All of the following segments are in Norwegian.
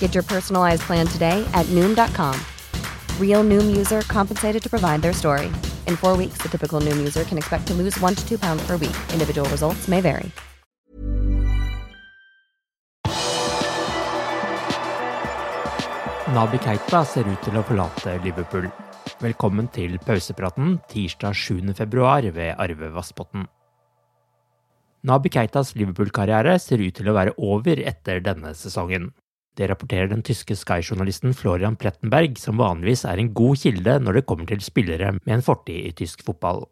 Get your personalized plan today at Noom.com. Real Noom user compensated to provide their story. In four weeks, the typical Noom user can expect to lose one to two pounds per week. Individual results may vary. Nabi Keita ser ut til å forlate Liverpool. Velkommen til pausepraten tirsdag 7. februar ved Arve Vassbotn. Nabi Keitas Liverpool-karriere ser ut til å være over etter denne sesongen. Det rapporterer den tyske Sky-journalisten Florian Plettenberg, som vanligvis er en god kilde når det kommer til spillere med en fortid i tysk fotball.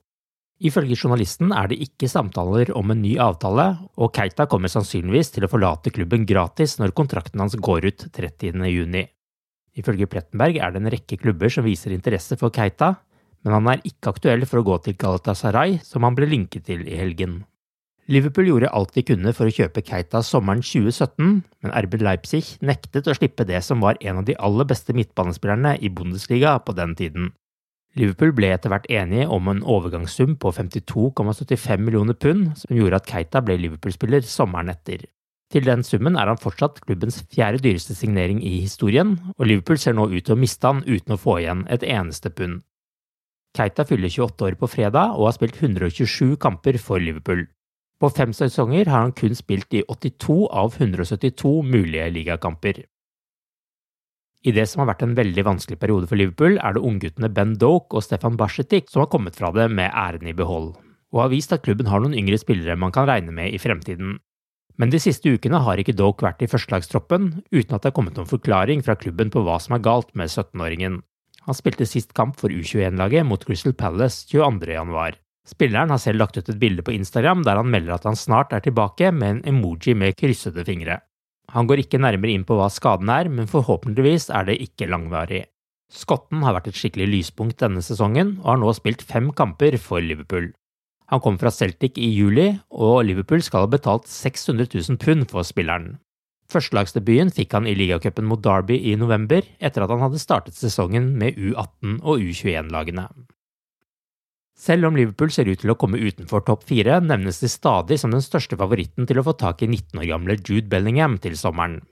Ifølge journalisten er det ikke samtaler om en ny avtale, og Keita kommer sannsynligvis til å forlate klubben gratis når kontrakten hans går ut 30. juni. Ifølge Plettenberg er det en rekke klubber som viser interesse for Keita, men han er ikke aktuell for å gå til Galatasaray, som han ble linket til i helgen. Liverpool gjorde alt de kunne for å kjøpe Keita sommeren 2017, men RB Leipzig nektet å slippe det som var en av de aller beste midtbanespillerne i Bundesliga på den tiden. Liverpool ble etter hvert enige om en overgangssum på 52,75 millioner pund, som gjorde at Keita ble Liverpool-spiller sommeren etter. Til den summen er han fortsatt klubbens fjerde dyreste signering i historien, og Liverpool ser nå ut til å miste han uten å få igjen et eneste pund. Keita fyller 28 år på fredag og har spilt 127 kamper for Liverpool. På fem sesonger har han kun spilt i 82 av 172 mulige ligakamper. I det som har vært en veldig vanskelig periode for Liverpool, er det ungguttene Ben Doke og Stefan Barsetik som har kommet fra det med æren i behold, og har vist at klubben har noen yngre spillere man kan regne med i fremtiden. Men de siste ukene har ikke Doke vært i førstelagstroppen, uten at det har kommet noen forklaring fra klubben på hva som er galt med 17-åringen. Han spilte sist kamp for U21-laget mot Crystal Palace 22.1. Spilleren har selv lagt ut et bilde på Instagram der han melder at han snart er tilbake med en emoji med kryssede fingre. Han går ikke nærmere inn på hva skaden er, men forhåpentligvis er det ikke langvarig. Skotten har vært et skikkelig lyspunkt denne sesongen, og har nå spilt fem kamper for Liverpool. Han kom fra Celtic i juli, og Liverpool skal ha betalt 600 000 pund for spilleren. Førstelagsdebuten fikk han i ligacupen mot Derby i november, etter at han hadde startet sesongen med U18 og U21-lagene. Selv om Liverpool ser ut til å komme utenfor topp fire, nevnes de stadig som den største favoritten til å få tak i 19 år gamle Jude Bellingham til sommeren.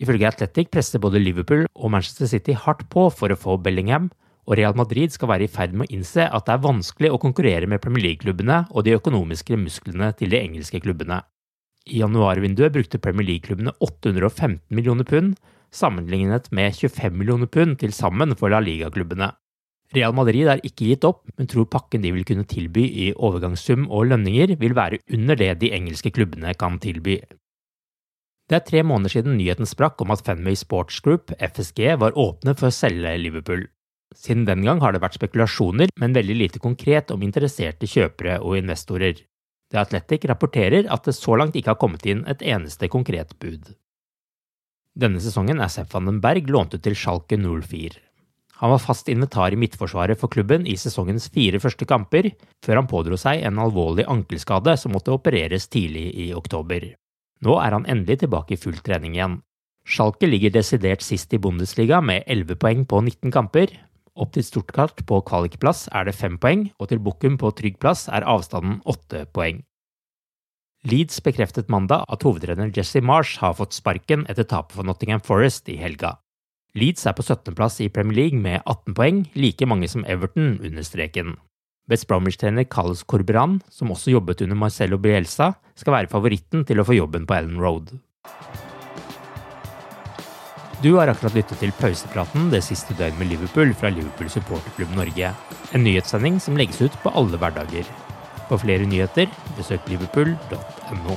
Ifølge Athletic presser både Liverpool og Manchester City hardt på for å få Bellingham, og Real Madrid skal være i ferd med å innse at det er vanskelig å konkurrere med Premier League-klubbene og de økonomiske musklene til de engelske klubbene. I januarvinduet brukte Premier League-klubbene 815 millioner pund, sammenlignet med 25 millioner pund til sammen for La Liga-klubbene. Real Madrid er ikke gitt opp, men tror pakken de vil kunne tilby i overgangssum og lønninger, vil være under det de engelske klubbene kan tilby. Det er tre måneder siden nyheten sprakk om at Fenway Sports Group, FSG, var åpne for å selge Liverpool. Siden den gang har det vært spekulasjoner, men veldig lite konkret om interesserte kjøpere og investorer. The Athletic rapporterer at det så langt ikke har kommet inn et eneste konkret bud. Denne sesongen er van den Berg lånt ut til Schalke 04. Han var fast invitar i midtforsvaret for klubben i sesongens fire første kamper, før han pådro seg en alvorlig ankelskade som måtte opereres tidlig i oktober. Nå er han endelig tilbake i full trening igjen. Schalke ligger desidert sist i Bundesliga med 11 poeng på 19 kamper, opp til Stortkart på kvalikplass er det 5 poeng, og til Bukken på trygg plass er avstanden 8 poeng. Leeds bekreftet mandag at hovedtrener Jesse Marsh har fått sparken etter tapet for Nottingham Forest i helga. Leeds er på 17.-plass i Premier League med 18 poeng, like mange som Everton under streken. West Bromwich-trener Carlos Corberan, som også jobbet under Marcello Bielsa, skal være favoritten til å få jobben på Ellen Road. Du har akkurat lyttet til pausepraten det siste døgnet med Liverpool fra Liverpool supporterklubb Norge. En nyhetssending som legges ut på alle hverdager. For flere nyheter, besøk liverpool.no.